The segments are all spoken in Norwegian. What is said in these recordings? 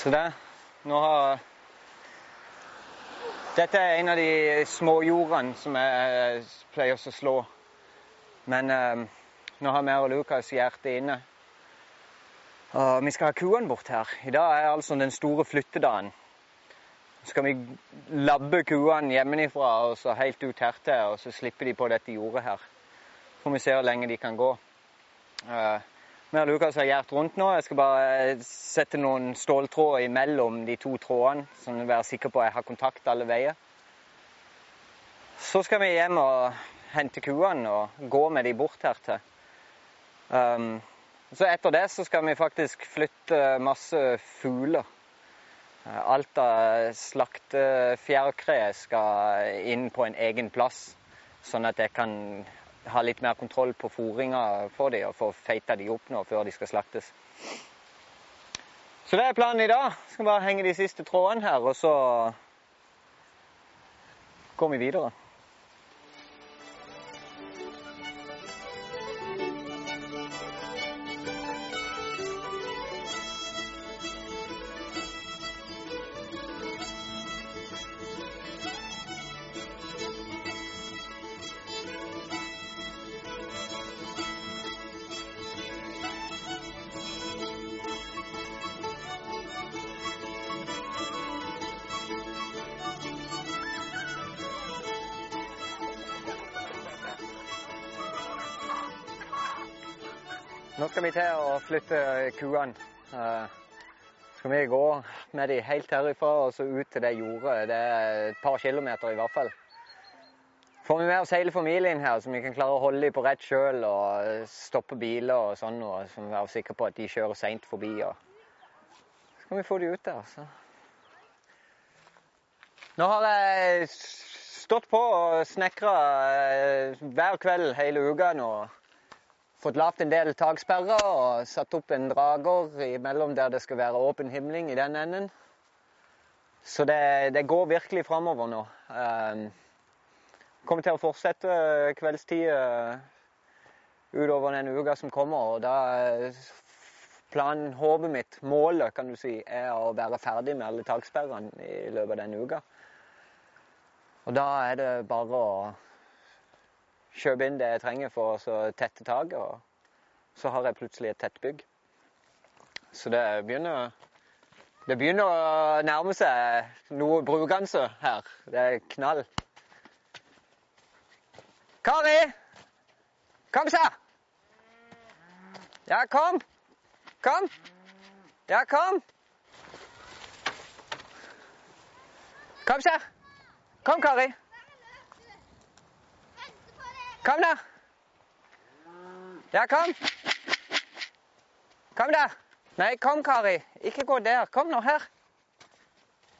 Så det Nå har Dette er en av de småjordene som jeg pleier å slå. Men eh, nå har vi og Lukas hjertet inne. Og vi skal ha kuene bort her. I dag er altså den store flyttedagen. Så skal vi labbe kuene hjemmefra og så helt ut hertil, og så slipper de på dette jordet her. Får vi se hvor lenge de kan gå. Uh, vi og Lukas har gjort rundt nå. Jeg skal bare sette noen ståltråder imellom de to trådene, sånn at jeg er sikker på at jeg har kontakt alle veier. Så skal vi hjem og hente kuene og gå med de bort hertil. Um, så etter det så skal vi faktisk flytte masse fugler. Alt av slaktefjærkre skal inn på en egen plass, sånn at jeg kan ha litt mer kontroll på fôringa for dem og få feita de opp nå før de skal slaktes. Så det er planen i dag. Skal bare henge de siste trådene her, og så går vi videre. Nå skal vi til å flytte kuene. Så skal vi gå med de helt herifra og så ut til det jordet. Det er et par kilometer i hvert fall. Får vi med oss hele familien her, så vi kan klare å holde dem på rett kjøl og stoppe biler og sånn, og så være sikre på at de kjører seint forbi. Så skal vi få dem ut der. Så. Nå har jeg stått på og snekra hver kveld hele uka nå fått lagd en del taksperrer og satt opp en drager imellom der det skal være åpen himling i den enden. Så det, det går virkelig framover nå. Um, kommer til å fortsette kveldstid uh, utover den uka som kommer. og da Planen, håpet mitt, målet, kan du si, er å være ferdig med alle taksperrene i løpet av denne uka. Og da er det bare å kjøpe inn det jeg trenger for å tette taket, og så har jeg plutselig et tett bygg. Så det begynner, det begynner å nærme seg noe brukende her. Det er knall. Kari! Kom, sa! Ja, kom! Kom! Ja, kom! Kom, sa! Kom, Kari! Kom, da! Ja, kom! Kom, da! Nei, kom, Kari. Ikke gå der. Kom nå her.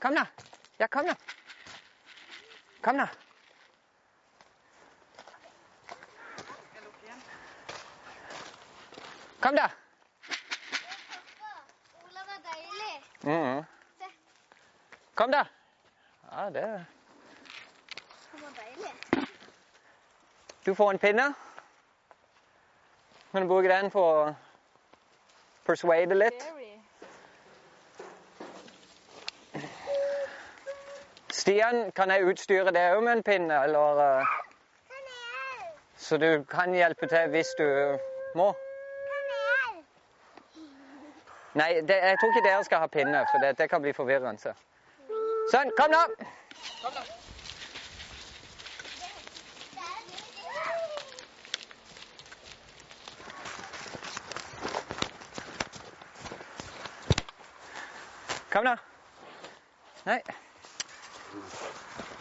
Kom, da. Ja, kom, da. Kom, da. Kom, da. Ola var deilig. Mm. Kom, da. Ja, det Han var deilig. Du får en pinne. Kan du bruke den for å persuade litt? Stian, kan jeg utstyre deg òg med en pinne, eller eh, Så du kan hjelpe til hvis du må? Nei, det, jeg tror ikke dere skal ha pinne, for det, det kan bli forvirrende. Sånn, kom nå! Kom nå. Nei.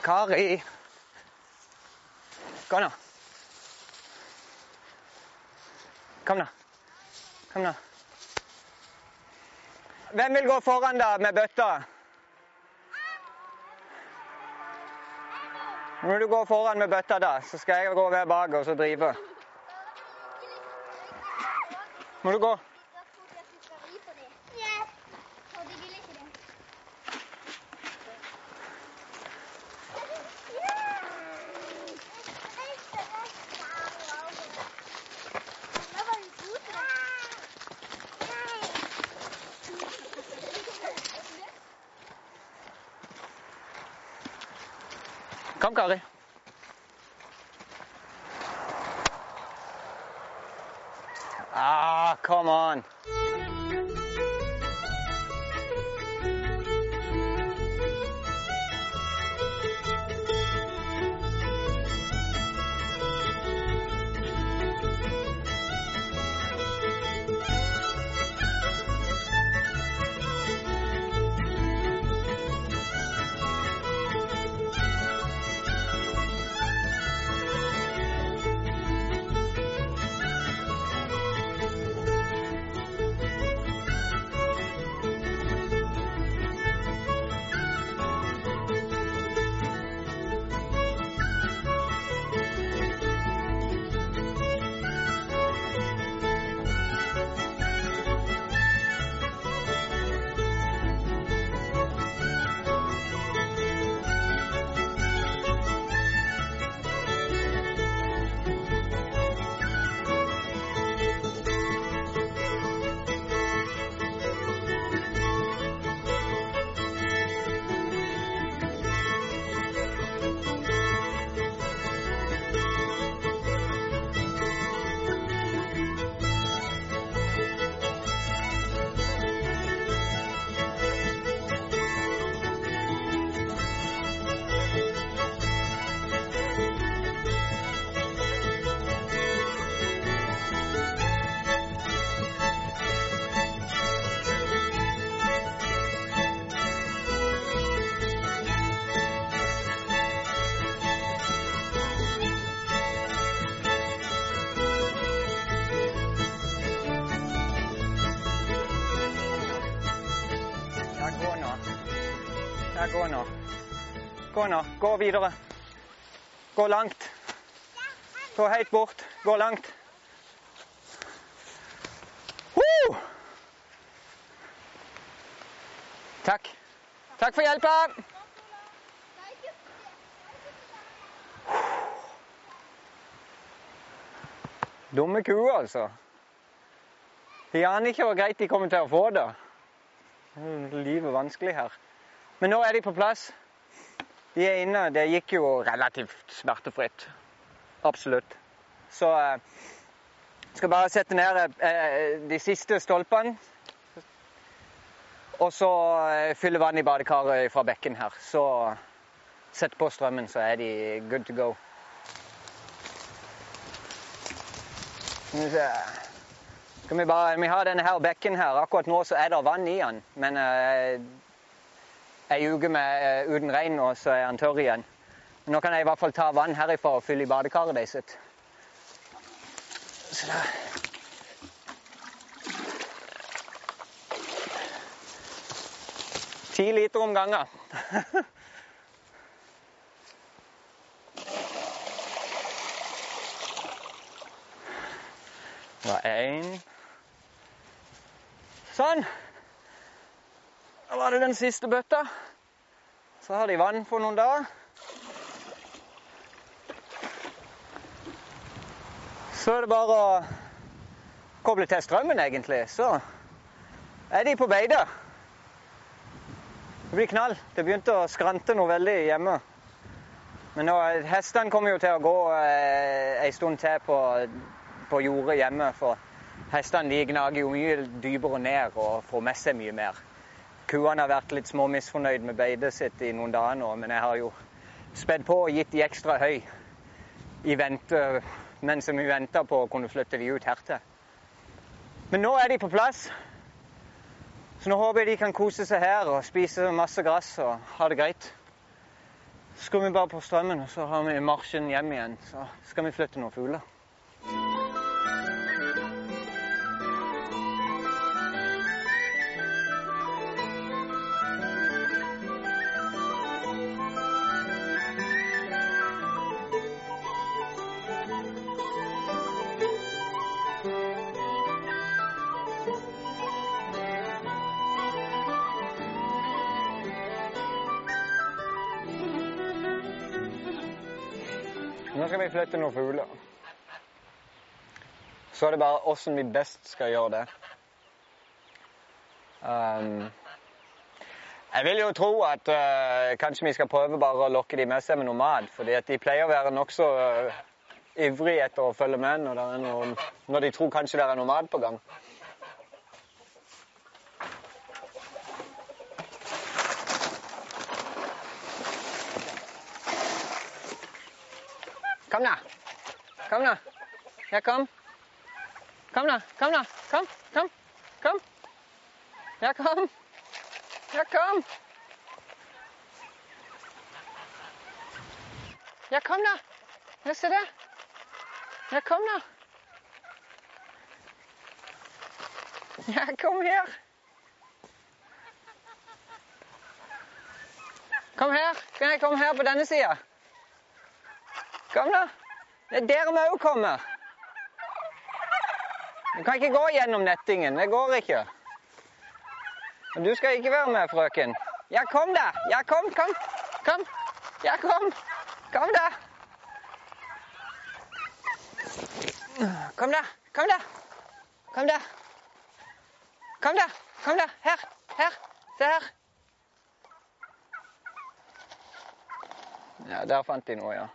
Kari. Kom, da. Kom da. Kom da. Hvem vil gå foran da med bøtta? Nå må du gå foran med bøtta, da, så skal jeg gå bak og så drive. Må du gå? Ja. Og de vil ikke det. Da var du god til det. Kom, Kari. Ja, gå nå. Gå nå. Gå videre. Gå langt. Gå helt bort. Gå langt. Woo! Takk. Takk for hjelpa. Dumme kuer, altså. De aner ikke hvor greit de kommer til å få det. Livet er vanskelig her. Men nå er de på plass. De er inne. Det gikk jo relativt smertefritt. Absolutt. Så jeg skal bare sette ned eh, de siste stolpene. Og så eh, fylle vann i badekaret fra bekken her. Så sett på strømmen, så er de good to go. Skal vi vi, bare, vi har denne her bekken her. Akkurat nå så er det vann i den. Men eh, ei uke med, eh, uten regn, og så er han tørr igjen. Nå kan jeg i hvert fall ta vann herifra og fylle i badekaret deres. Så da. Ti liter om gangen. Det var én. Sånn. Da var det den siste bøtta. Så har de vann for noen dager. Så er det bare å koble til strømmen, egentlig. Så er de på beite. Det blir knall. Det begynte å skrante noe veldig hjemme. Men nå, hestene kommer jo til å gå eh, ei stund til på, på jordet hjemme. For hestene de gnager jo mye dypere ned og får med seg mye mer. Kuene har vært litt små misfornøyd med beitet sitt i noen dager nå, men jeg har jo spedd på og gitt de ekstra høy i vente, mens vi venta på å kunne flytte de ut hertil. Men nå er de på plass. Så nå håper jeg de kan kose seg her og spise masse gress og ha det greit. Så skal vi bare på strømmen, og så har vi marsjen hjem igjen. Så skal vi flytte noen fugler. Nå skal vi flytte noen fugler. Så er det bare åssen vi best skal gjøre det. Um, Jeg vil jo tro at uh, kanskje vi skal prøve bare å lokke de med seg med noe mat. fordi at de pleier å være nokså uh, ivrige etter å følge med når, noe, når de tror kanskje det er noe mat på gang. Kom da. Kom da. Ja, kom. Kom da. Kom da. Kom. Kom. Kom. Ja, kom. Ja, kom. Ja, kom da. Ja, se det. Ja, kom da. Ja, kom her. Kom her. Kan jeg komme her på denne sida? Kom, da. Det er der vi òg kommer. Du kan ikke gå gjennom nettingen. Det går ikke. Og du skal ikke være med, frøken. Ja, kom, da. Ja, kom, kom. Kom. Ja, kom. Kom, da. Kom, da. Kom, da. Kom, da. Kom, da. Kom, da. Her. Her. Se her. Ja, der fant de noe, ja.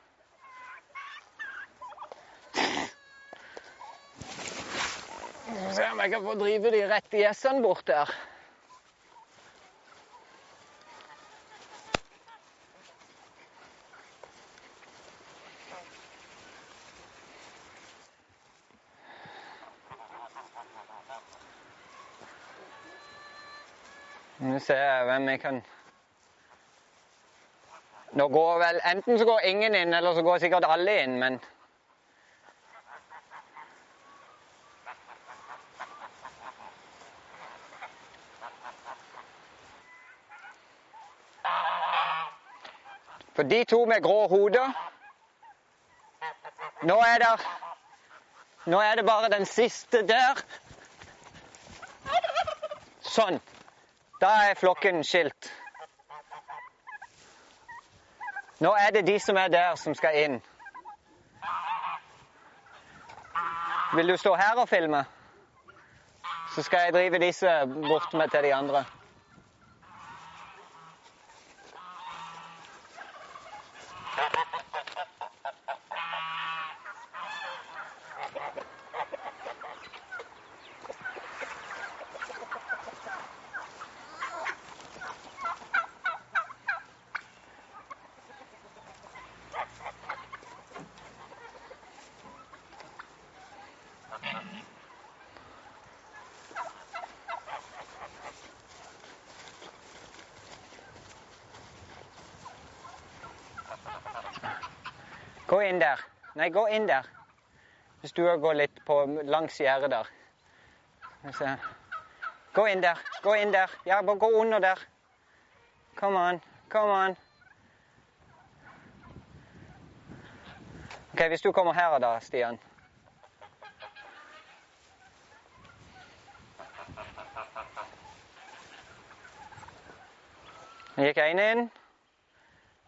Vi se om jeg kan få drive de rett i gjessene bort der. Nå ser jeg hvem jeg kan Nå går vel Enten så går ingen inn, eller så går sikkert alle inn, men de to med grå hoder Nå er det Nå er det bare den siste der. Sånn. Da er flokken skilt. Nå er det de som er der, som skal inn. Vil du stå her og filme? Så skal jeg drive disse bort med til de andre. Gå inn der. Nei, gå inn der. Hvis du går litt på langs gjerdet der. Gå inn der. Gå inn der. Ja, bare gå under der. Come on. Come on. OK, hvis du kommer her da, Stian. Nå gikk én inn.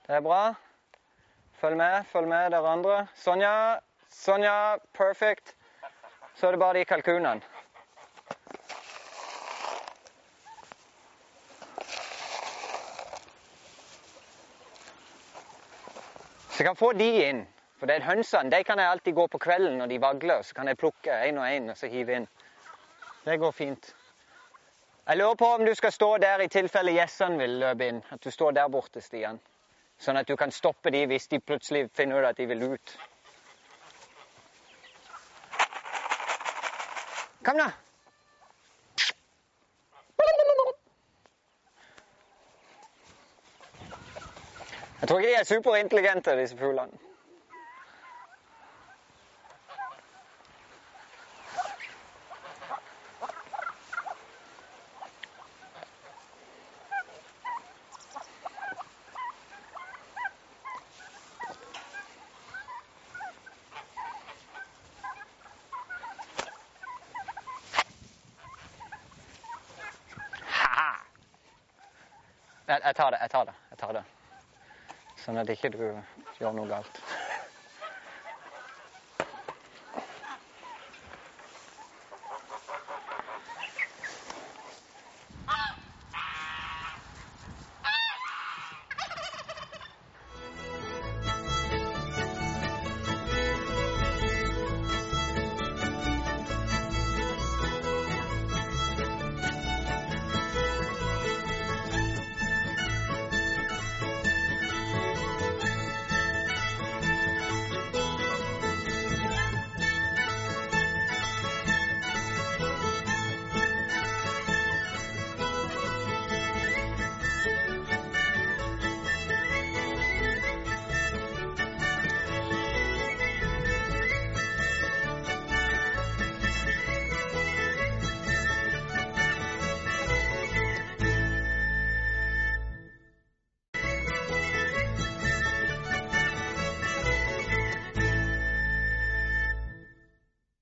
Det er bra. Følg med, følg med dere andre. Sonja, Sonja, perfect. Så er det bare de kalkunene. Så jeg kan få de inn. For det er hønsene de kan jeg alltid gå på kvelden når de vagler. Så kan jeg plukke én og én og så hive inn. Det går fint. Jeg lurer på om du skal stå der i tilfelle gjessene vil løpe inn. At du står der borte, Stian. Sånn at du kan stoppe dem hvis de plutselig finner ut at de vil ut. Kom, da. Jeg tror ikke de er superintelligente, disse fuglene. Ha-ha! Jeg, jeg tar det, er ikke du gjør noe galt.